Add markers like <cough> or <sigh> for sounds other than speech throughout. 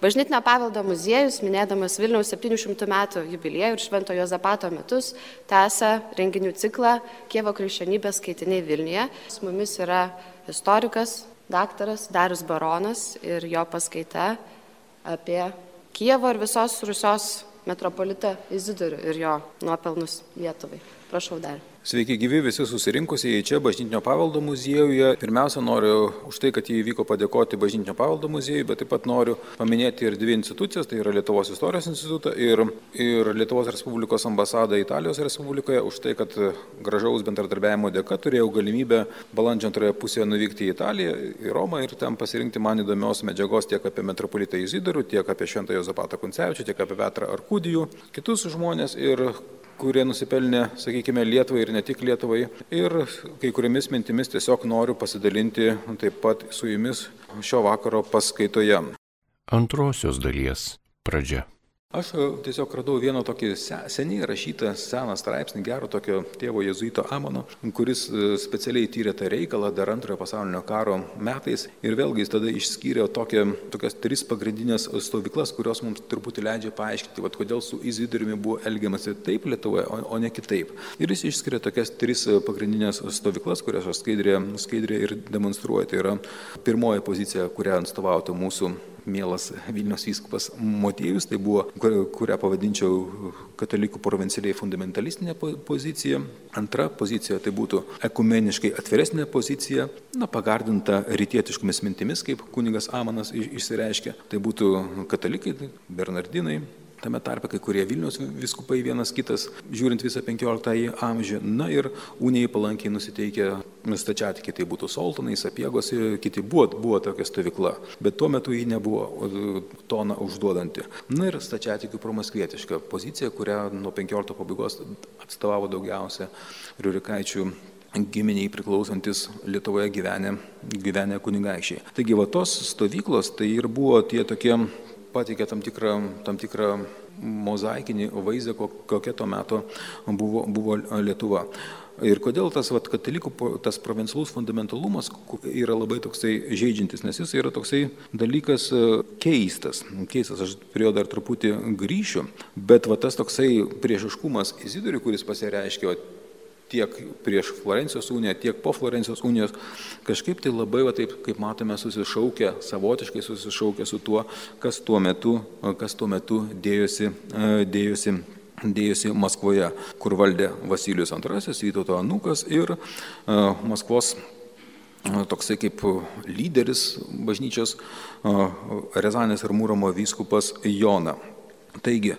Bažnytinio paveldo muziejus, minėdamas Vilniaus 700 metų jubiliejų ir Švento Jozapato metus, tęsia renginių ciklą Kievo krikščionybės skaitiniai Vilniuje. Su mumis yra istorikas, daktaras Darius Baronas ir jo paskaita apie Kievo ir visos Rusios metropolitą Izidorių ir jo nuopelnus Lietuvai. Prašau dar. Sveiki gyvi visi susirinkusieji čia Bažnytinio paveldo muziejuje. Pirmiausia, noriu už tai, kad jį įvyko padėkoti Bažnytinio paveldo muziejui, bet taip pat noriu paminėti ir dvi institucijas, tai yra Lietuvos istorijos institutą ir, ir Lietuvos Respublikos ambasada Italijos Respublikoje, už tai, kad gražaus bendradarbiavimo dėka turėjau galimybę balandžio antroje pusėje nuvykti į Italiją, į Romą ir ten pasirinkti man įdomios medžiagos tiek apie metropolitą Izidorių, tiek apie Šventąją Zapatą Kuncevičių, tiek apie Petrą Arkudijų, kitus žmonės ir kurie nusipelnė, sakykime, Lietuvai ir ne tik Lietuvai. Ir kai kuriomis mintimis tiesiog noriu pasidalinti taip pat su jumis šio vakaro paskaitoje. Antrosios dalies pradžia. Aš e, tiesiog radau vieną tokį seniai rašytą seną straipsnį, gero tokio tėvo jezuito Amono, kuris e, specialiai tyrė tą reikalą dar antrojo pasaulinio karo metais ir vėlgi jis tada išskyrė tokią, tokias tris pagrindinės stovyklas, kurios mums truputį leidžia paaiškinti, vat, kodėl su Izidoriumi buvo elgiamasi taip Lietuvoje, o, o ne kitaip. Ir jis išskiria tokias tris pagrindinės stovyklas, kurias aš skaidrė, skaidrė ir demonstruoju. Tai yra pirmoji pozicija, kurią atstovautų mūsų mielas Vilnius vyskupas Motiejus, tai buvo, kurią pavadinčiau katalikų provincialiai fundamentalistinė pozicija. Antra pozicija tai būtų ekumeniškai atviresnė pozicija, na, pagardinta rytietiškomis mintimis, kaip kunigas Amanas išsireiškia. Tai būtų katalikai, bernardinai, tame tarpe kai kurie Vilnius viskupai vienas kitas, žiūrint visą 15 amžių. Na ir unijai palankiai nusiteikę stačiatikiai, tai būtų Soltonai, Sapiegos, kiti buvo, buvo tokia stovykla, bet tuo metu ji nebuvo toną užduodanti. Na ir stačiatikių promaskvietiška pozicija, kurią nuo 15 pabaigos atstovavo daugiausia Riurikaičių giminiai priklausantis Lietuvoje gyvenę, gyvenę kunigaikščiai. Taigi va tos stovyklos tai ir buvo tie tokie pateikė tam tikrą, tam tikrą mozaikinį vaizdą, kokia tuo metu buvo, buvo Lietuva. Ir kodėl tas vat, katalikų, tas provincialus fundamentalumas yra labai toksai žaidžiantis, nes jis yra toksai dalykas e, keistas. Keistas, aš prie jo dar truputį grįšiu, bet va, tas toksai priešiškumas Izidoriui, kuris pasireiškia tiek prieš Florencijos uniją, tiek po Florencijos unijos, kažkaip tai labai, va, taip, kaip matome, susišaukia, savotiškai susišaukia su tuo, kas tuo metu, kas tuo metu dėjosi, dėjosi dėjosi Maskvoje, kur valdė Vasilijus II, Vytauto Anukas ir uh, Maskvos uh, toksai kaip lyderis bažnyčios uh, Rezanės ir Mūromo vyskupas Jona. Taigi,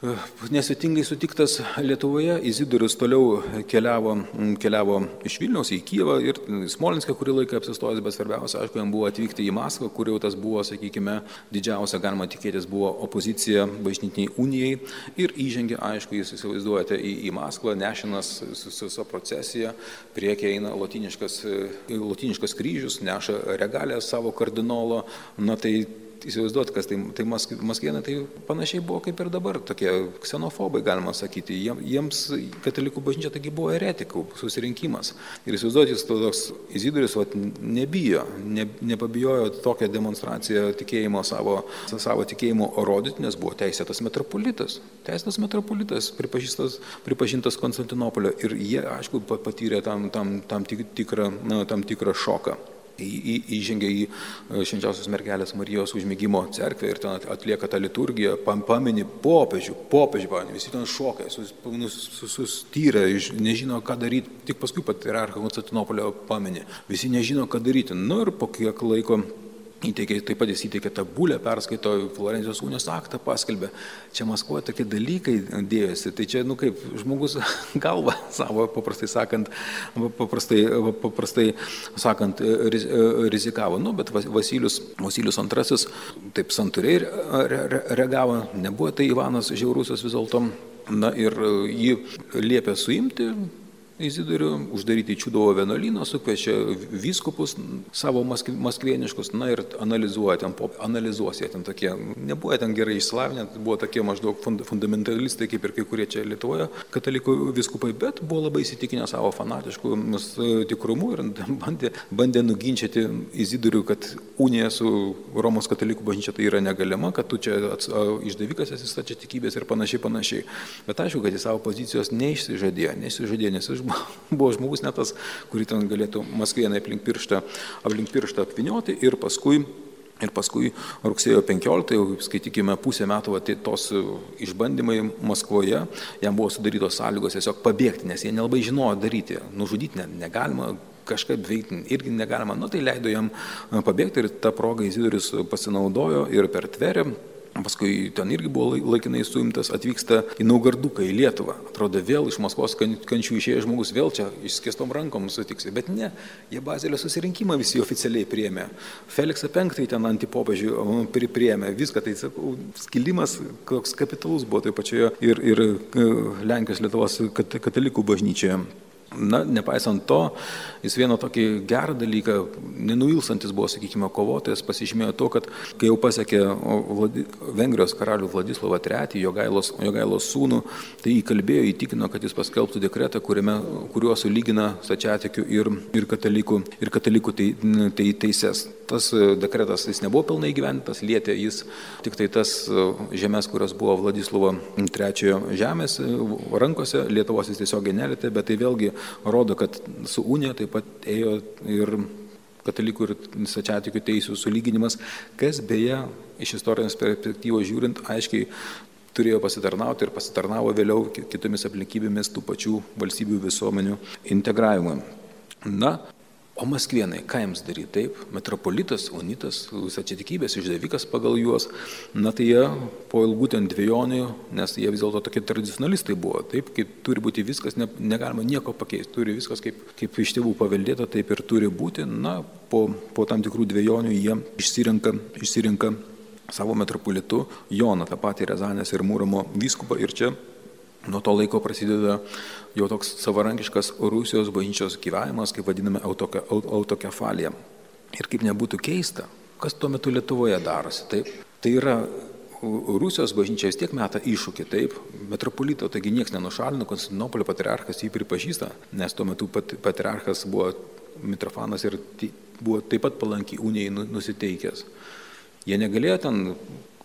Nesvetingai sutiktas Lietuvoje, Izidorius toliau keliavo, keliavo iš Vilniaus į Kyivą ir Smolinską kurį laiką apsistojęs, bet svarbiausia, aišku, jam buvo atvykti į Maskvą, kur jau tas buvo, sakykime, didžiausia, galima tikėtis, buvo opozicija bažnytiniai unijai. Ir įžengė, aišku, jūs įsivaizduojate, į, į Maskvą, nešinas su viso procesija, priekia eina latiniškas, latiniškas kryžius, neša regalę savo kardinolo, na tai įsivaizduoti, kas tai, tai maskvienai tai panašiai buvo kaip ir dabar, tokie ksenofobai, galima sakyti. Jiems katalikų bažnyčia taigi buvo eretikų susirinkimas. Ir įsivaizduoti, jis toks Izidoris nebijo, ne, nepabijojo tokią demonstraciją tikėjimo savo, savo tikėjimo rodyti, nes buvo teisėtas metropolitas. Teisėtas metropolitas, pripažintas, pripažintas Konstantinopolio. Ir jie, aišku, patyrė tam, tam, tam, tikrą, na, tam tikrą šoką įžengia į e, švenčiausios mergelės Marijos užmygimo cerkvę ir ten atlieka tą liturgiją, pamini popiežių, popiežių, visi ten šokai, sustyrę, nežino, ką daryti, tik paskui patriarchą Konstantinopolio pamini, visi nežino, ką daryti. Nu ir po kiek laiko Įteikė, taip pat jis įteikė tą bulę, perskaito Florencijos unijos aktą, paskelbė. Čia Maskvoje tokie dalykai dėjosi. Tai čia, nu kaip, žmogus <laughs> galva savo, paprastai sakant, paprastai, paprastai sakant, rizikavo. Nu, bet Vasilius, Vasilius II taip santūriai reagavo, nebuvo tai Ivanas Žiaurusios vis dėlto. Na ir jį liepė suimti, Izidorių, uždaryti Čiūdovo vienuolyną, sukviečia vyskupus savo maskvieniškus, na ir analizuoja ten, analizuos jie ten tokie, nebuvo ten gerai išslavinę, buvo tokie maždaug fundamentalistai, kaip ir kai kurie čia Lietuvoje katalikų vyskupai, bet buvo labai įsitikinę savo fanatiškų tikrumu ir bandė, bandė nuginčiati Izidorių, kad unija su Romos katalikų bažnyčia tai yra negalima, kad tu čia išdavikas esi stačia tikybės ir panašiai, panašiai. Bet aišku, kad jis savo pozicijos neišsižadėjo, neišsižadėjo, nes jis <laughs> buvo žmogus net tas, kurį ten galėtų Maskvienai aplink pirštą, aplink pirštą apvinioti ir paskui Ir paskui rugsėjo 15, jau skaitykime, pusę metų tai tos išbandymai Maskvoje, jam buvo sudarytos sąlygos tiesiog pabėgti, nes jie nelabai žinojo daryti. Nužudyti ne, negalima, kažkaip veikti irgi negalima. Nu tai leido jam pabėgti ir tą progą Izidorius pasinaudojo ir per tverę Paskui ten irgi buvo laikinai suimtas, atvyksta į Naugarduką, į Lietuvą. Atrodo, vėl iš Maskvos kančių išėjęs žmogus, vėl čia išskėstom rankom sutiksi. Bet ne, jie Bazilio susirinkimą visi oficialiai priėmė. Feliksą V ten antipopažių priėmė. Viską tai, sakau, skilimas, koks kapitalus buvo taip pačioje ir, ir e, Lenkijos Lietuvos katalikų bažnyčioje. Na, nepaisant to, jis vieną tokį gerą dalyką, nenuilsantis buvo, sakykime, kovotojas, pasižymėjo to, kad kai jau pasiekė Vladi, Vengrijos karalių Vladislavą III, Jogailos, Jogailos sūnų, tai įkalbėjo, įtikino, kad jis paskelbtų dekretą, kuriame, kuriuo sulygina stačiatikių ir, ir katalikų, ir katalikų tai, tai teises. Tas dekretas jis nebuvo pilnai gyventas, lietė jis tik tai tas žemės, kurios buvo Vladislavo III žemės rankose, Lietuvos jis tiesiogiai nelėtė, bet tai vėlgi rodo, kad su Unija taip pat ėjo ir katalikų ir stačiatikių teisų sulyginimas, kas beje iš istorinės perspektyvos žiūrint aiškiai turėjo pasitarnauti ir pasitarnavo vėliau kitomis aplinkybėmis tų pačių valstybių visuomenių integravimui. Na, O maskvienai, ką jiems daryti? Taip, metropolitas, unitas, stačiatikybės išdavikas pagal juos, na tai jie po ilgų ten dviejonių, nes jie vis dėlto tokie tradicionalistai buvo, taip, kaip turi būti viskas, ne, negalima nieko pakeisti, turi viskas kaip, kaip iš tėvų paveldėta, taip ir turi būti, na, po, po tam tikrų dviejonių jie išsirenka, išsirenka savo metropolitu Joną, tą patį Rezanės ir Mūromo vyskupą. Ir čia nuo to laiko prasideda jau toks savarankiškas Rusijos bažnyčios gyvenimas, kaip vadiname autoke, autokefalija. Ir kaip nebūtų keista, kas tuo metu Lietuvoje darosi, taip? Tai yra Rusijos bažnyčia vis tiek meta iššūkį, taip, metropolito, taigi niekas nenušalino, Konstantinopolio patriarchas jį pripažįsta, nes tuo metu pat, patriarchas buvo Mitrofanas ir buvo taip pat palankiai unijai nu, nusiteikęs. Jie negalėjo ten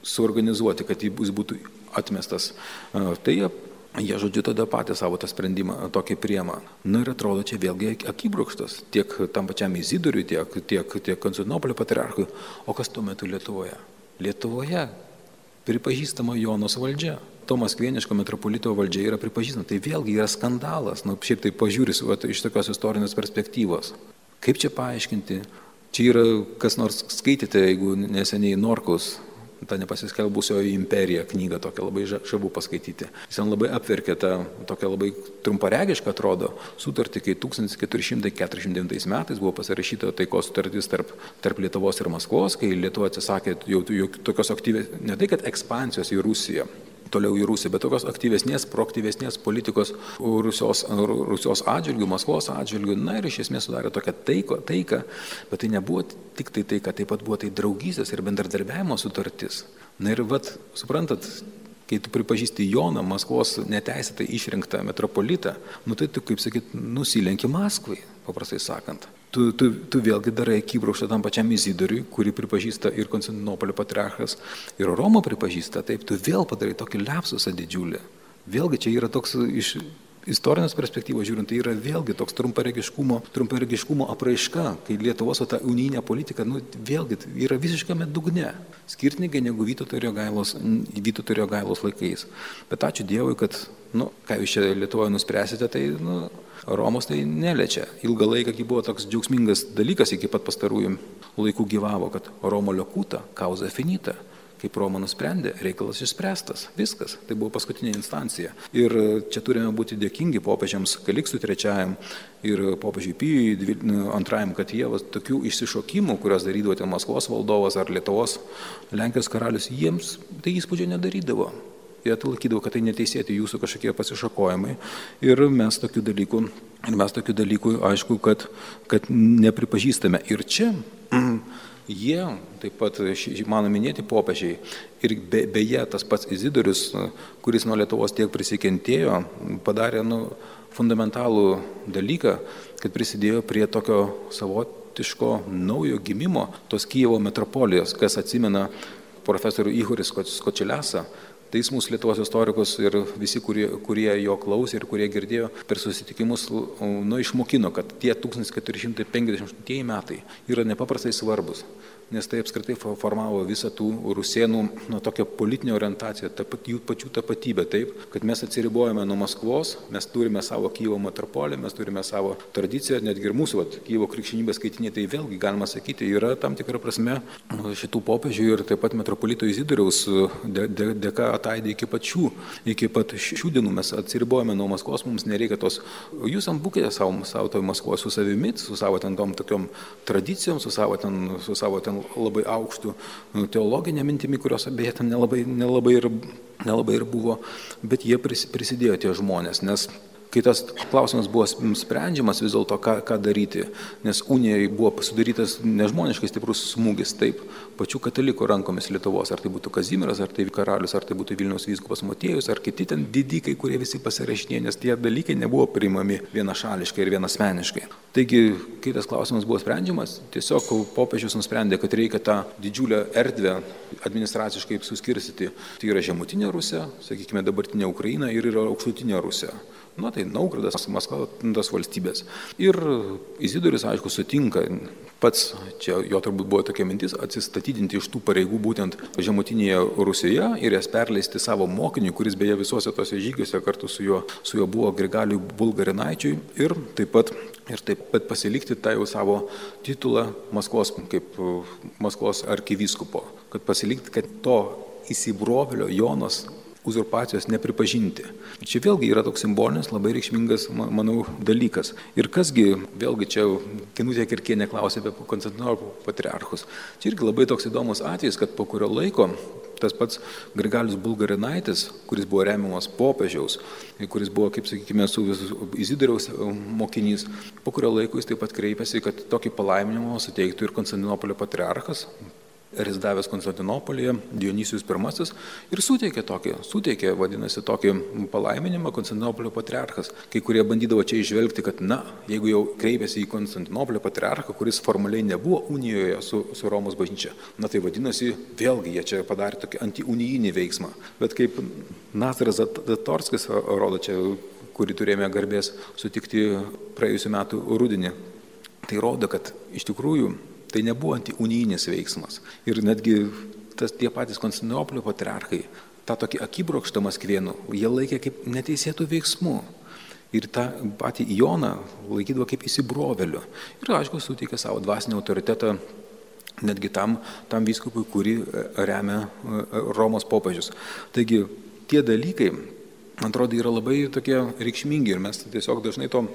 suorganizuoti, kad jis būtų atmestas. Tai jie Jie, žodžiu, tada patys savo tą sprendimą tokį priema. Na ir atrodo, čia vėlgi akibrokštas tiek tam pačiam Izidoriui, tiek, tiek, tiek Konstantinopolio patriarchui. O kas tuo metu Lietuvoje? Lietuvoje pripažįstama Jonos valdžia. To maskvieniško metropolito valdžia yra pripažįstama. Tai vėlgi yra skandalas, na, šiaip tai pažiūris va, iš tokios istorinės perspektyvos. Kaip čia paaiškinti? Čia yra, kas nors skaitėte, jeigu neseniai Norkus tą nepasiskelbusioji imperija knygą tokią labai žavu paskaityti. Jis ten labai apverkė tą tokią labai trumparegišką atrodo sutartį, kai 1449 metais buvo pasirašyta taikos sutartis tarp, tarp Lietuvos ir Maskvos, kai Lietuva atsisakė jau, jau tokios aktyvės, ne tai kad ekspansijos į Rusiją, toliau į Rusiją, bet tokios aktyvesnės, proaktyvesnės politikos Rusijos, Rusijos atžvilgių, Maskvos atžvilgių, na ir iš esmės sudarė tokią taiką, taiką, bet tai nebuvo tik tai taika, taip pat buvo tai draugystės ir bendradarbiavimo sutartis. Na ir vad, suprantat, kai tu pripažįsti Joną, Maskvos neteisėtai išrinktą metropolitą, nu tai tu, kaip sakyt, nusilenki Maskvai, paprastai sakant tu, tu, tu vėlgi darai akibrauštą tam pačiam Izidoriui, kurį pripažįsta ir Konstantinopolio patriarchas, ir Romo pripažįsta, taip tu vėl padarai tokį lepsusą didžiulį. Vėlgi čia yra toks iš istorinės perspektyvos žiūrint, tai yra vėlgi toks trumparegiškumo, trumparegiškumo apraiška, kai Lietuvos ta unijinė politika, nu, vėlgi yra visiškame dugne, skirtingai negu Vytauto Riogailos, Vytauto Riogailos laikais. Bet ačiū Dievui, kad, nu, ką jūs čia Lietuvoje nuspręsite, tai, nu, Romos tai neliečia. Ilgą laiką buvo toks džiaugsmingas dalykas, iki pat pastarųjų laikų gyvavo, kad Romo liokūta, kauza finita. Kaip Roma nusprendė, reikalas išspręstas. Viskas. Tai buvo paskutinė instancija. Ir čia turime būti dėkingi popiežiams Kaliksui trečiajam ir popiežiui Pijui antrajam, kad jie va, tokių išsišokimų, kurias darydavo ten Maskvos valdovas ar Lietuvos, Lenkijos karalius, jiems tai įspūdžio nedarydavo. Jie laikydavo, kad tai neteisėti jūsų kažkokie pasišakojimai. Ir mes tokių dalykų, ir mes tokių dalykų aišku, kad, kad nepripažįstame. Ir čia <clears throat> jie, taip pat mano minėti popiežiai, ir be, beje tas pats Izidorius, kuris nuo Lietuvos tiek prisikentėjo, padarė nu, fundamentalų dalyką, kad prisidėjo prie tokio savotiško naujo gimimo tos Kievo metropolijos, kas atsimena profesorių Ihoris Skočilesą, tai jis mūsų Lietuvos istorikus ir visi, kurie, kurie jo klausė ir kurie girdėjo per susitikimus, nu, išmokino, kad tie 1450 metai yra nepaprastai svarbus nes tai apskritai formavo visą tų rusėnų nu, tokią politinę orientaciją, tapat, jų pačių tapatybę taip, kad mes atsiribojame nuo Maskvos, mes turime savo Kyivo metropolį, mes turime savo tradiciją, netgi ir mūsų vat, Kyivo krikščionybės skaitinė, tai vėlgi galima sakyti, yra tam tikra prasme šitų popiežių ir taip pat metropolito Izidoriaus dėka ataidė iki pačių, iki pat šių dienų mes atsiribojame nuo Maskvos, mums nereikia tos, jūs ant būkite savo, savo toj Maskvos su savimi, su savo ten tom tokiom tradicijom, su savo ten, su savo ten ten labai aukštų nu, teologinė mintimi, kurios beje ten nelabai, nelabai, ir, nelabai ir buvo, bet jie prisidėjo tie žmonės, nes kai tas klausimas buvo sprendžiamas vis dėlto, ką, ką daryti, nes unijai buvo sudarytas nežmoniškai stiprus smūgis taip, pačių katalikų rankomis Lietuvos, ar tai būtų Kazimiras, ar tai karalius, ar tai būtų Vilniaus vyskupas Motiejus, ar kiti ten didikai, kurie visi pasirašinė, nes tie dalykai nebuvo priimami vienašališkai ir vienasmeniškai. Taigi, kai tas klausimas buvo sprendžiamas, tiesiog popiežius nusprendė, kad reikia tą didžiulę erdvę administraciškai suskirstyti. Tai yra žemutinė Rusija, sakykime, dabartinė Ukraina ir yra aukštutinė Rusija. Nu, tai Naugradas, Maskva, tos valstybės. Ir Izidoris, aišku, sutinka, pats čia jo turbūt buvo tokia mintis, atsistatydinti iš tų pareigų būtent žemutinėje Rusijoje ir jas perleisti savo mokiniui, kuris beje visuose tose žygiuose kartu su juo, su juo buvo Grigaliui Bulgarinaičiui ir taip pat ir taip pat pasilikti tą jau savo titulą Maskvos, kaip Maskvos arkivyskupo, kad pasilikti, kad to įsibrovėlio Jonas uzurpacijos nepripažinti. Čia vėlgi yra toks simbolinis, labai reikšmingas, manau, dalykas. Ir kasgi, vėlgi čia Kinutė Kirkienė klausė apie Konstantinopolio patriarchus. Čia irgi labai toks įdomus atvejis, kad po kurio laiko tas pats Grigalius Bulgarinaitis, kuris buvo remiamas popiežiaus, kuris buvo, kaip sakykime, su Izidoriaus mokinys, po kurio laiko jis taip pat kreipėsi, kad tokį palaiminimą suteiktų ir Konstantinopolio patriarchas, rezidavęs Konstantinopolyje, Dionysijus I ir suteikė tokį, suteikė, vadinasi, tokį palaiminimą Konstantinopolio patriarchas. Kai kurie bandydavo čia išvelgti, kad, na, jeigu jau kreipėsi į Konstantinopolio patriarchą, kuris formaliai nebuvo unijoje su, su Romos bažnyčia, na tai vadinasi, vėlgi jie čia padarė tokį antiunijinį veiksmą. Bet kaip Nazaras Zatorskis rodo čia, kurį turėjome garbės sutikti praėjusiu metu rudinį, tai rodo, kad iš tikrųjų Tai nebuvo antiunijinis veiksmas. Ir netgi tas, tie patys Konstantinopolio patriarchai tą tokį akibrokštą Maskvienų jie laikė kaip neteisėtų veiksmų. Ir tą patį Joną laikydavo kaip įsibroveliu. Ir aišku, suteikė savo dvasinį autoritetą netgi tam, tam vyskupui, kurį e, remia e, Romos popiežius. Taigi tie dalykai, man atrodo, yra labai tokie reikšmingi ir mes tiesiog dažnai to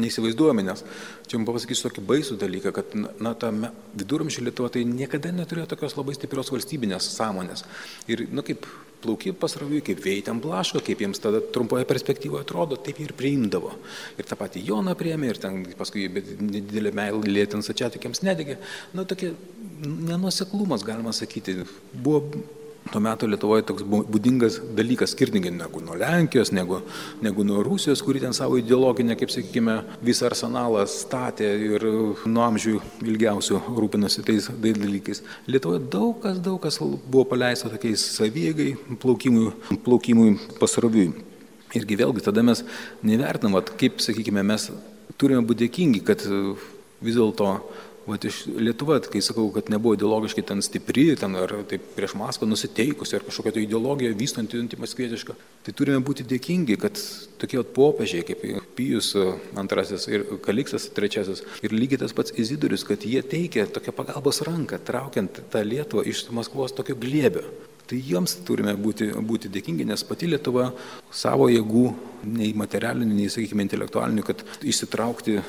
neįsivaizduojame, nes čia jums pasakysiu tokį baisų dalyką, kad na, ta viduramžių Lietuva tai niekada neturėjo tokios labai stiprios valstybinės sąmonės. Ir, na, kaip plauki pasraviui, kaip ten blaško, kaip jiems tada trumpoje perspektyvoje atrodo, taip ir priimdavo. Ir tą patį Joną priėmė, ir ten paskui didelė meilė ten sačiatikėms nedegė. Na, tokia nenuseklumas, galima sakyti, buvo tuo metu Lietuvoje toks būdingas dalykas, skirtingai negu nuo Lenkijos, negu, negu nuo Rusijos, kuri ten savo ideologinę, kaip sakykime, visą arsenalą statė ir nuo amžių ilgiausių rūpinosi tais dalykais. Lietuvoje daug kas, daug kas buvo paleista tokiais savygai plaukimui, plaukimui pasroviui. Irgi vėlgi tada mes nevertinam, kaip, sakykime, mes turime būti dėkingi, kad vis dėlto Vat iš Lietuva, kai sakau, kad nebuvo ideologiškai ten stipri, ten ar taip prieš Maskvą nusiteikusi, ar kažkokia tai ideologija vystanti antimaskvietiška, tai turime būti dėkingi, kad tokie popiežiai kaip Pijus antrasis ir Kaliksas trečiasis ir lygiai tas pats Izidorius, kad jie teikia tokią pagalbos ranką, traukiant tą Lietuvą iš Maskvos tokio glėbio. Tai jiems turime būti, būti dėkingi, nes pati Lietuva savo jėgų, nei materialinių, nei, sakykime, intelektualinių, kad išsitraukti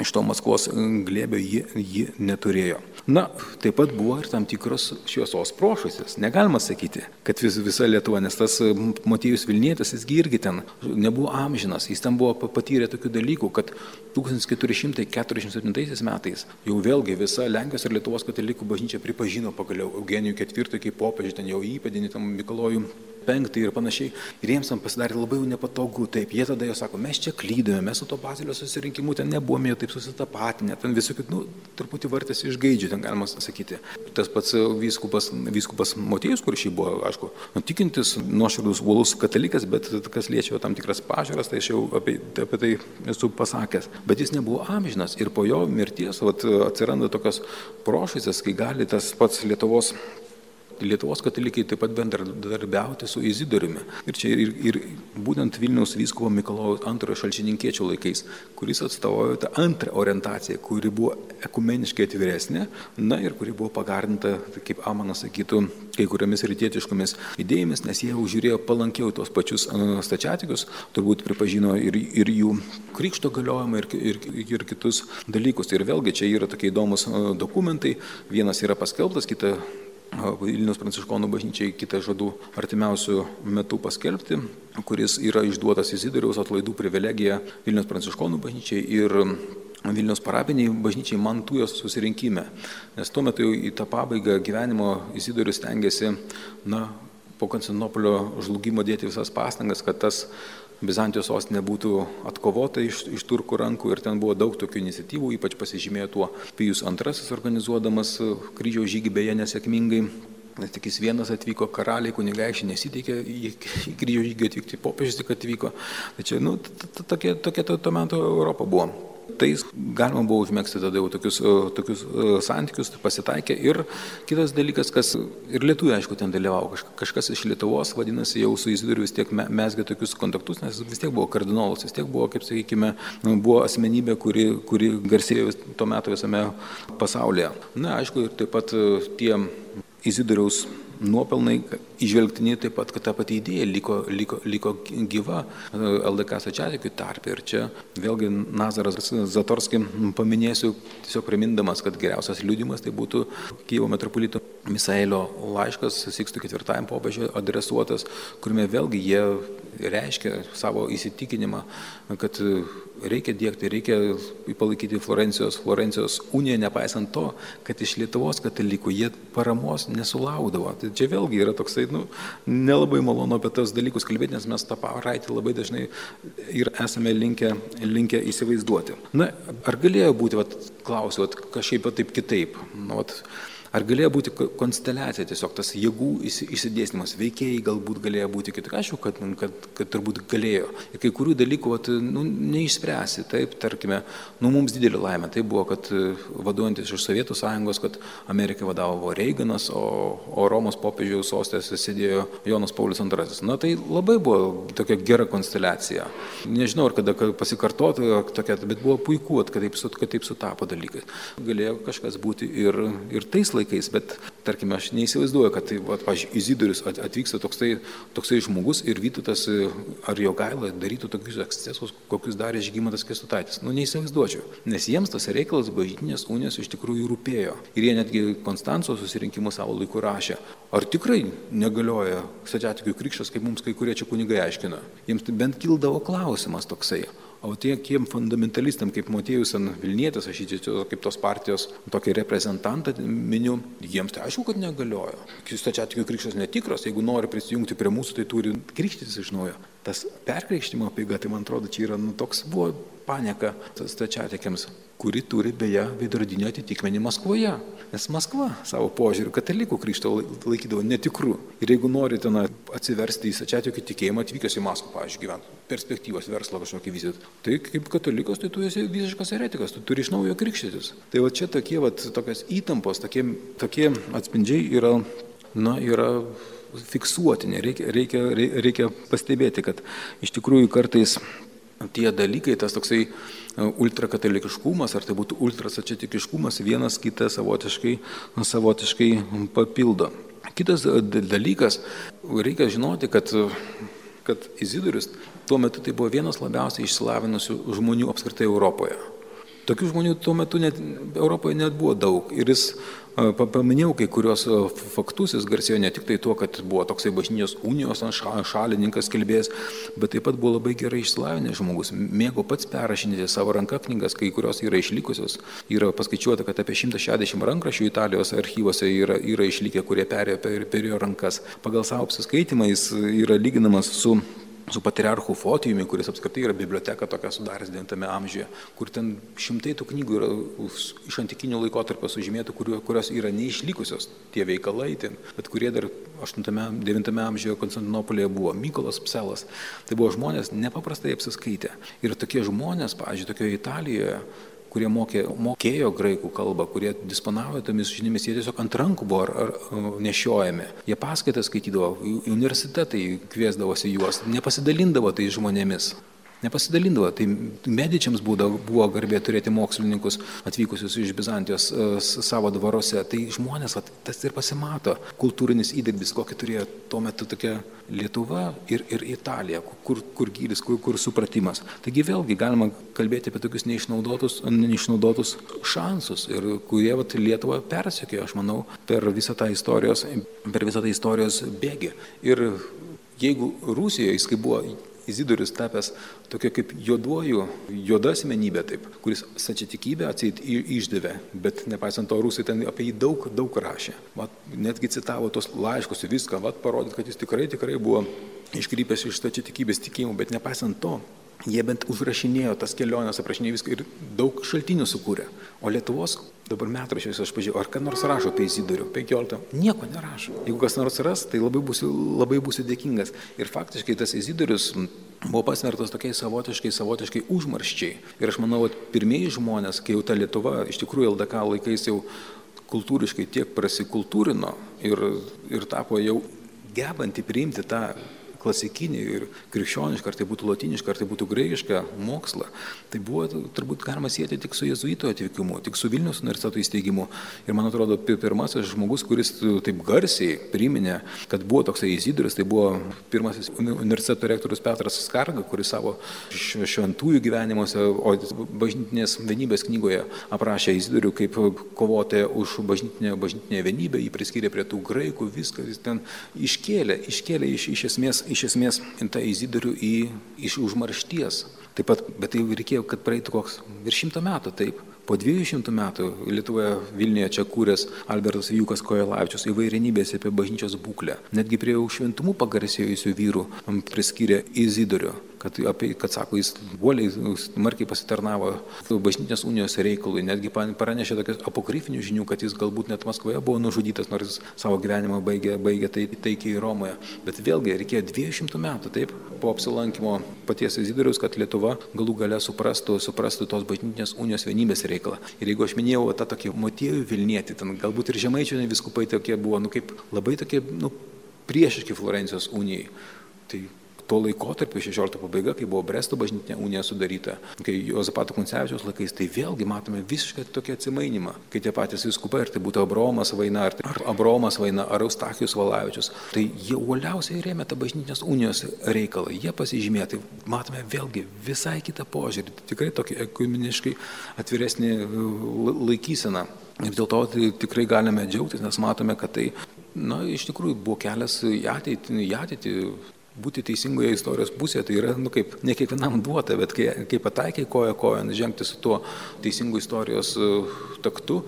iš to Maskvos glėbio ji, ji neturėjo. Na, taip pat buvo ir tam tikros šviesos prošusis. Negalima sakyti, kad vis, visa Lietuva, nes tas Matėjus Vilnietis, jisgi irgi ten nebuvo amžinas, jis ten buvo patyrę tokių dalykų, kad 1447 metais jau vėlgi visa Lenkijos ir Lietuvos katalikų bažnyčia pripažino pagaliau Eugenijų IV kaip popiežių, ten jau įpėdinį tam Mikalojų penktą ir panašiai. Ir jiems tam pasidarė labai jau nepatogu. Taip, jie tada jau sako, mes čia klydome, mes su to bazilio susirinkimu ten nebuvome jau taip susitapatinę, ten visokių, nu, truputį vartėsi iš gaidžių, ten galima sakyti. Tas pats vyskupas, vyskupas Motiejus, kur šį buvo, aišku, nu, tikintis, nuoširdus, uolus katalikas, bet kas liečia tam tikras pažiūras, tai aš jau apie, apie tai esu pasakęs. Bet jis nebuvo amžinas ir po jo mirties vat, atsiranda tokios prošysės, kai gali tas pats Lietuvos Lietuvos katalikai taip pat bendradarbiauti su Izidoriumi. Ir čia ir, ir būtent Vilniaus vyskupo Mikalojaus antrojo šalčininkiečio laikais, kuris atstovauja tą antrą orientaciją, kuri buvo ekumeniškai atviresnė, na ir kuri buvo pagardinta, kaip Amanas sakytų, kai kuriamis rytietiškomis idėjomis, nes jie žiūrėjo palankiau tos pačius stačiatikius, turbūt pripažino ir, ir jų krikšto galiojimą ir, ir, ir kitus dalykus. Ir vėlgi čia yra tokie įdomus dokumentai. Vienas yra paskelbtas, kita Vilnius Pranciškonų bažnyčiai kitą žadų artimiausių metų paskelbti, kuris yra išduotas Izidoriaus atlaidų privilegija Vilnius Pranciškonų bažnyčiai ir Vilnius parapiniai bažnyčiai Mantujos susirinkime. Nes tuo metu jau į tą pabaigą gyvenimo Izidorius tengiasi, na, po Konstantinopolio žlugimo dėti visas pastangas, kad tas Bizantijos sostinė būtų atkovota iš, iš turkų rankų ir ten buvo daug tokių iniciatyvų, ypač pasižymėjo tuo Pijus II organizuodamas kryžiaus žygį beje nesėkmingai. Nes tik jis vienas atvyko, karaliai, kunigaikščiai nesiteikė į, kryžiaus žygį atvykti, popiežius tik atvyko. Tai čia, nu, tokia, to metu Europa buvo tais galima buvo užmėgsti tada jau tokius, e, tokius e, santykius, tai pasitaikė. Ir kitas dalykas, kas ir lietuvių, aišku, ten dalyvavo, kažkas iš Lietuvos, vadinasi, jau su Izidoriu vis tiek mesgė tokius kontaktus, nes vis tiek buvo kardinolas, vis tiek buvo, kaip sakykime, buvo asmenybė, kuri, kuri garsėjo tuo metu visame pasaulyje. Na, aišku, ir taip pat e, tie Izidoriaus nuopelnai išvelgtini taip pat, kad ta pati idėja liko, liko, liko gyva LDK stačiatikių tarp. Ir čia vėlgi Nazaras Zatorski paminėsiu, tiesiog primindamas, kad geriausias liūdimas tai būtų Kyivo metropolito Misaelio laiškas Sikstų ketvirtajam popiežiui adresuotas, kuriame vėlgi jie reiškia savo įsitikinimą, kad reikia dėkti, reikia palaikyti Florencijos, Florencijos uniją, nepaisant to, kad iš Lietuvos katalikų jie paramos nesulaukdavo. Tai čia vėlgi yra toksai, nu, nelabai malonu apie tos dalykus kalbėti, nes mes tą praeitį labai dažnai ir esame linkę, linkę įsivaizduoti. Na, ar galėjo būti, vat, klausiu, vat, kažkaip taip kitaip? Nu, vat, Ar galėjo būti konsteliacija, tiesiog tas jėgų išsidėstymas, veikėjai galbūt galėjo būti kitaip, aišku, kad, kad, kad turbūt galėjo. Ir kai kurių dalykų vat, nu, neišspręsi, taip, tarkime, nu, mums didelė laimė, tai buvo, kad vaduojantis iš Sovietų sąjungos, kad Amerikai vadovavo Reiganas, o, o Romos popiežiaus sostėse sėdėjo Jonas Paulius II. Na tai labai buvo tokia gera konsteliacija. Nežinau, ar kada pasikartotų tokia, bet buvo puiku, kad taip, kad taip sutapo dalykai. Galėjo kažkas būti ir, ir tais laikais laikais, bet tarkime, aš neįsivaizduoju, kad tai, va, pažiūrėjau, Izidorius atvyksta toksai, toksai žmogus ir Vytutas ar jo gaila darytų tokius ekscesus, kokius darė Žygimantas Kestutaitis. Nu, neįsivaizduočiau, nes jiems tas reikalas bažnytinės unijos iš tikrųjų rūpėjo. Ir jie netgi Konstanco susirinkimus savo laiku rašė, ar tikrai negalioja stačiatikių krikštas, kaip mums kai kurie čia kunigai aiškina. Jiems bent kildavo klausimas toksai. O tiekiem fundamentalistam, kaip Motiejus ant Vilnietis, aš įčiau kaip tos partijos tokį reprezentantą miniu, jiems tai aišku, kad negaliojo. Stačiatikių krikštas netikras, jeigu nori prisijungti prie mūsų, tai turi krikštytis iš naujo. Tas perkrikštimo apeiga, tai man atrodo, čia yra nu, toks buvo panieka stačiatikiams, kuri turi beje veidrodinio atitikmenį Maskvoje. Nes Maskva savo požiūrį katalikų krikštą laikydavo netikru. Ir jeigu norite na, atsiversti į stačiatikių tikėjimą, atvykęs į Maskvą, pavyzdžiui, gyventi, perspektyvos verslo kažkokį vizitą, tai kaip katalikas, tai tu esi visiškas eretikas, tu turi iš naujo krikštytis. Tai va čia tokie, va, tokios įtampos, tokie, tokie atspindžiai yra, na, yra fiksuotini. Reikia, reikia, reikia pastebėti, kad iš tikrųjų kartais tie dalykai, tas toksai ultrakatalikiškumas, ar tai būtų ultrasačiatikiškumas, vienas kitą savotiškai, savotiškai papildo. Kitas e, dalykas, reikia žinoti, kad, kad Izidorius tuo metu tai buvo vienas labiausiai išsilavinusių žmonių apskritai Europoje. Tokių žmonių tuo metu net Europoje net buvo daug. Ir jis Paminėjau kai kurios faktus, jis garsėjo ne tik tai tuo, kad buvo toksai bažnyčios unijos šalininkas kalbėjęs, bet taip pat buvo labai gerai išsilavinęs žmogus, mėgo pats perrašinėti savo ranką knygas, kai kurios yra išlikusios. Yra paskaičiuota, kad apie 160 rankraščių Italijos archyvose yra, yra išlikę, kurie perėjo per, per jo rankas. Pagal savo apsiskaitimą jis yra lyginamas su su patriarchu Fotijumi, kuris apskritai yra biblioteka tokia sudaręs 9 amžiuje, kur ten šimtai tų knygų yra iš antikinių laikotarpio sužymėtų, kurios yra neišlikusios tie veikalai, ten, bet kurie dar 8-9 amžiuje Konstantinopolėje buvo. Mykolas Pselas. Tai buvo žmonės nepaprastai apsiskaitę. Ir tokie žmonės, pavyzdžiui, tokioje Italijoje, kurie mokė, mokėjo graikų kalbą, kurie disponavo tomis žiniomis, jie tiesiog ant rankų buvo ar, ar, nešiojami. Jie paskaitas skaitydavo, universitetai kviesdavosi juos, nepasidalindavo tai žmonėmis nepasidalindavo. Tai medičiams būdavo, buvo garbė turėti mokslininkus atvykusius iš Bizantijos e, savo dvaruose. Tai žmonės, vat, tas ir pasimato, kultūrinis įdirbis, kokį turėjo tuo metu tokia Lietuva ir, ir Italija, kur, kur gylis, kur, kur supratimas. Taigi vėlgi galima kalbėti apie tokius neišnaudotus, neišnaudotus šansus, ir kurie vat, Lietuvą persekiojo, aš manau, per visą tą istorijos, per visą tą istorijos bėgį. Ir jeigu Rusijoje jis kaip buvo Izidorius tapęs tokia kaip juoduoju, juoda asmenybė, taip, kuris sačiatikybę atseit išdavė, bet nepaisant to rusai ten apie jį daug, daug rašė. Vat, netgi citavo tos laiškus ir viską, vat, parodyt, kad jis tikrai, tikrai buvo iškrypęs iš stačiatikybės tikėjimų, bet nepaisant to, jie bent užrašinėjo tas keliones, aprašinėjo viską ir daug šaltinių sukūrė. O Lietuvos dabar metrašiuose aš pažiūrėjau, ar ką nors rašo apie Izidorių 15. Nieko nerašo. Jeigu kas nors ras, tai labai būsiu, labai būsiu dėkingas. Ir faktiškai tas Izidorius buvo pasmertas tokiai savotiškai, savotiškai užmarščiai. Ir aš manau, kad pirmieji žmonės, kai jau ta Lietuva iš tikrųjų LDK laikais jau kultūriškai tiek prasikultūrino ir, ir tapo jau gebanti priimti tą klasikinį ir krikščionišką, ar tai būtų latinišką, ar tai būtų graikišką mokslą, tai buvo turbūt galima sėti tik su jezuito atvykimu, tik su Vilnius universiteto įsteigimu. Ir man atrodo, pirmasis žmogus, kuris taip garsiai priminė, kad buvo toksai Izidorius, tai buvo pirmasis universiteto rektorius Petras Skarga, kuris savo šventųjų gyvenimuose, o bažnytinės vienybės knygoje aprašė Izidorių kaip kovotoją už bažnytinę, bažnytinę vienybę, jį priskyrė prie tų graikų, viską jis ten iškėlė, iškėlė iš, iš esmės iš esmės tą Izidorių į, iš užmaršties. Taip pat, bet tai reikėjo, kad praeitų koks virš šimto metų, taip. Po 200 metų Lietuvoje Vilniuje čia kūręs Albertas Jukas Kojelavičius įvairinybės apie bažnyčios būklę. Netgi prie šventumų pagarsėjusių vyrų priskyrė Izidorių kad, apie, kad sako, jis uoliai, smarkiai pasitarnavo bažnytinės unijos reikalui, netgi pranešė tokias apokryfinių žinių, kad jis galbūt net Maskvoje buvo nužudytas, nors jis savo gyvenimą baigė, baigė tai, taikiai Romoje. Bet vėlgi reikėjo 200 metų, taip, po apsilankimo paties Izidorius, kad Lietuva galų gale suprastų, suprastų tos bažnytinės unijos vienybės reikalą. Ir jeigu aš minėjau tą tokį motiejų Vilnietį, ten galbūt ir žemaičių viskupai tokie buvo, nu kaip labai tokie, nu, priešiški Florencijos unijai. Tai tuo laikotarpiu, 16 pabaiga, kai buvo Bresto bažnytinė unija sudaryta, kai Jozapato Kuncevičiaus laikais, tai vėlgi matome visiškai tokį atsimainimą, kai tie patys viskupai, ar tai būtų Abromas Vaina, ar, tai, ar Abromas Vaina, ar Eustachijus Valavičius, tai jie uoliausiai rėmė tą bažnytinės unijos reikalą, jie pasižymė, tai matome vėlgi visai kitą požiūrį, tikrai tokį ekumeniškai atviresnį laikyseną. Ir dėl to tai tikrai galime džiaugtis, nes matome, kad tai, na, iš tikrųjų buvo kelias į ateitį, į ateitį būti teisingoje istorijos pusėje, tai yra, nu, kaip ne kiekvienam duota, bet kai, kai pataikai koja kojon žengti su tuo teisingu istorijos e, taktu,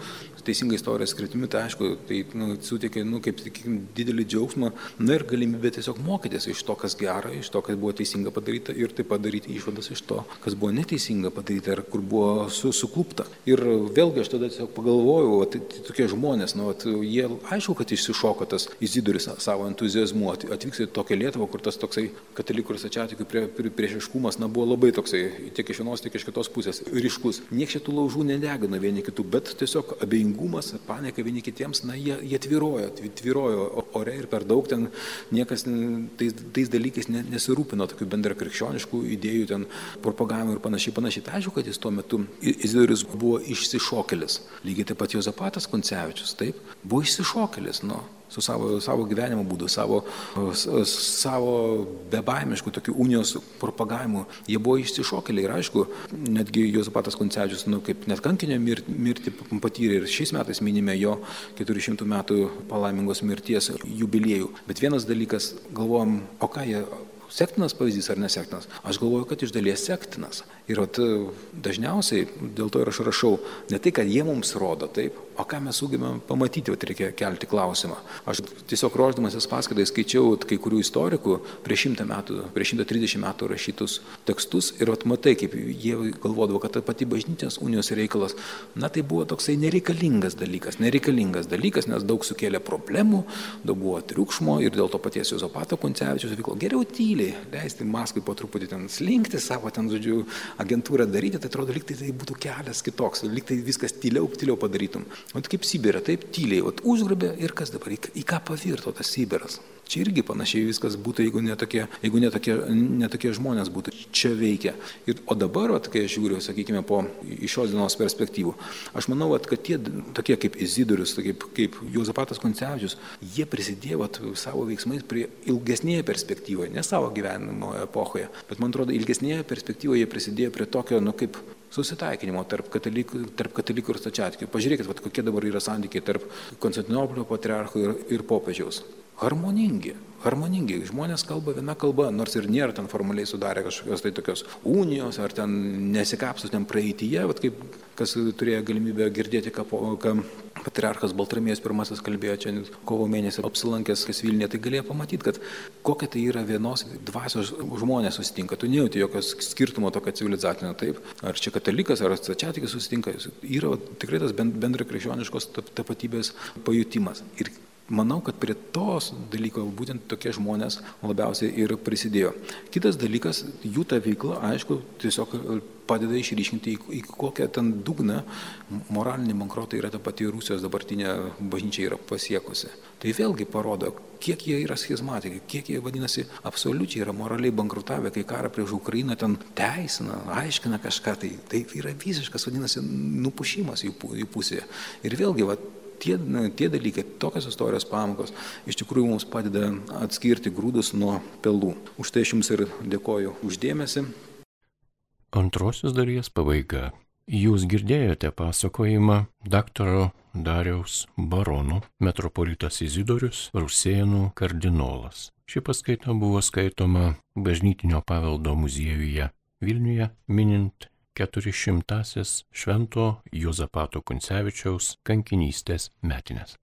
teisinga istorijos skritimi, tai aišku, tai nu, suteikia, nu, kaip sakykim, didelį džiaugsmą, na ir galimybę tiesiog mokytis iš to, kas gera, iš to, kas buvo teisinga padaryta ir taip padaryti išvadas iš to, kas buvo neteisinga padaryta ir kur buvo su, suklupta. Ir vėlgi aš tada tiesiog pagalvojau, tai, tai tokie žmonės, nu, at, jie aišku, kad išsišoko tas Izidoris savo entuzijazmu, atvyks į tokią Lietuvą, kur tas toksai katalikų ir sačiatikių prie, prie, priešiškumas, na, buvo labai toksai tiek iš vienos, tiek iš kitos pusės ryškus. Niekas šitų laužų nedegino vieni kitų, bet tiesiog abejingumas abejingumas, panika vieni kitiems, na, jie, jie tvirojo, tvirojo ore ir per daug ten niekas tais, tais dalykais nesirūpino, tokių bendra krikščioniškų idėjų, ten propagavimo ir panašiai, panašiai. Tai aišku, kad jis tuo metu, Izraelis buvo išsišokelis. Lygiai taip pat Jozapatas Koncevičius, taip, buvo išsišokelis, nu, su savo, savo gyvenimo būdu, savo, savo bebaimišku tokiu unijos propagavimu. Jie buvo išsišokėliai ir aišku, netgi Jozapatas Koncevičius, nu, kaip net kankinio mirti, mirti patyrė ir šiais metais minime jo 400 metų palaimingos mirties jubiliejų. Bet vienas dalykas, galvojam, o ką jie sektinas pavyzdys ar nesektinas? Aš galvoju, kad iš dalies sektinas. Ir at, dažniausiai dėl to ir aš rašau ne tai, kad jie mums rodo taip, o ką mes sugebame pamatyti, o reikia kelti klausimą. Aš tiesiog ruoždamasis paskaitai skaičiau kai kurių istorikų prieš šimtą metų, prieš šimtą trisdešimt metų rašytus tekstus ir at matai, kaip jie galvodavo, kad ta pati bažnyčios unijos reikalas, na tai buvo toksai nereikalingas dalykas, nereikalingas dalykas, nes daug sukėlė problemų, daug buvo triukšmo ir dėl to paties Jozopato Kuncevičius vyko geriau tyliai, leisti Maskvai po truputį ten slinkti savo ten, žodžiu, agentūrą daryti, tai atrodo, lyg tai, tai būtų kelias kitoks, lyg tai viskas tyliau, tyliau padarytum. O kaip Sibirė, taip tyliai, o užgrobė ir kas dabar, į, į ką pavirto tas Sibiras. Čia irgi panašiai viskas būtų, jeigu netokie, jeigu netokie, netokie žmonės būtų čia veikia. Ir, o dabar, vat, kai aš žiūriu, sakykime, po iš šios dienos perspektyvų, aš manau, vat, kad tie tokie kaip Izidorius, kaip, kaip Juozapatas Koncevičius, jie prisidėjo vat, savo veiksmais prie ilgesnėje perspektyvoje, ne savo gyvenimo epochoje, bet man atrodo, ilgesnėje perspektyvoje jie prisidėjo prie tokio, nu kaip susitaikinimo tarp katalikų, tarp katalikų ir stačiatikių. Pažiūrėkit, vat, kokie dabar yra santykiai tarp Konstantinopolio patriarcho ir, ir popiežiaus harmoningi. Harmoningi. Žmonės kalba viena kalba, nors ir nėra ten formaliai sudarę kažkokios tai tokios unijos, ar ten nesikapsus ten praeityje, bet kaip kas turėjo galimybę girdėti, ką, ką patriarchas Baltramijas pirmasis kalbėjo čia kovo mėnesį apsilankęs Vilniuje, tai galėjo pamatyti, kad kokia tai yra vienos dvasios žmonės susitinka. Tu nejauti jokios skirtumo tokio civilizacinio, taip, ar čia katalikas, ar stačiatikas susitinka. Yra tikrai tas bendra krikščioniškos tapatybės pajutimas. Ir Manau, kad prie tos dalyko būtent tokie žmonės labiausiai ir prisidėjo. Kitas dalykas, jų ta veikla, aišku, tiesiog padeda išryškinti, į, į kokią ten dugną moralinį bankrotą yra ta pati Rusijos dabartinė bažnyčia yra pasiekusi. Tai vėlgi parodo, kiek jie yra schizmatikai, kiek jie vadinasi absoliučiai yra moraliai bankrutavę, kai karą prieš Ukrainą ten teisina, aiškina kažką, tai, tai yra visiškas, vadinasi, nupušimas jų, jų pusėje. Ir vėlgi, va, tie, tie dalykai, tokios istorijos pamokos iš tikrųjų mums padeda atskirti grūdus nuo pelų. Už tai aš jums ir dėkoju uždėmesi. Antrosios dalies pabaiga. Jūs girdėjote pasakojimą daktaro Dariaus barono metropolitas Izidorius Rusėnų kardinolas. Ši paskaita buvo skaitoma Bažnytinio paveldo muziejuje Vilniuje minint keturišimtąsias Švento Juozapato Kuncevičiaus kankinystės metinės.